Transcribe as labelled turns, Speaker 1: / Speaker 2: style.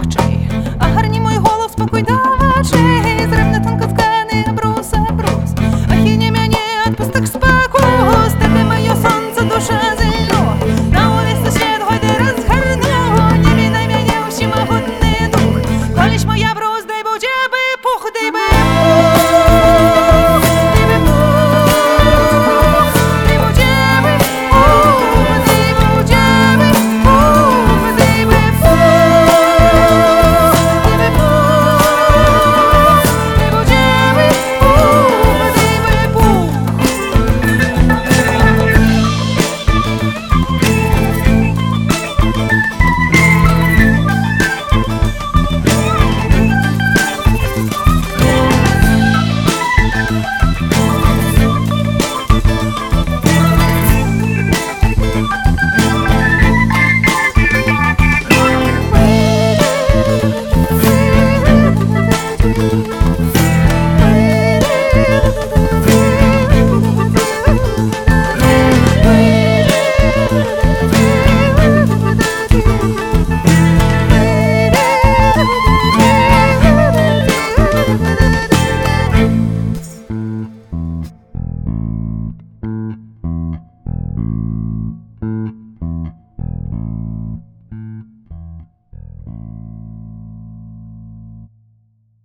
Speaker 1: очей, а гарні мої голос спокій давачі, зривне тонко скажу.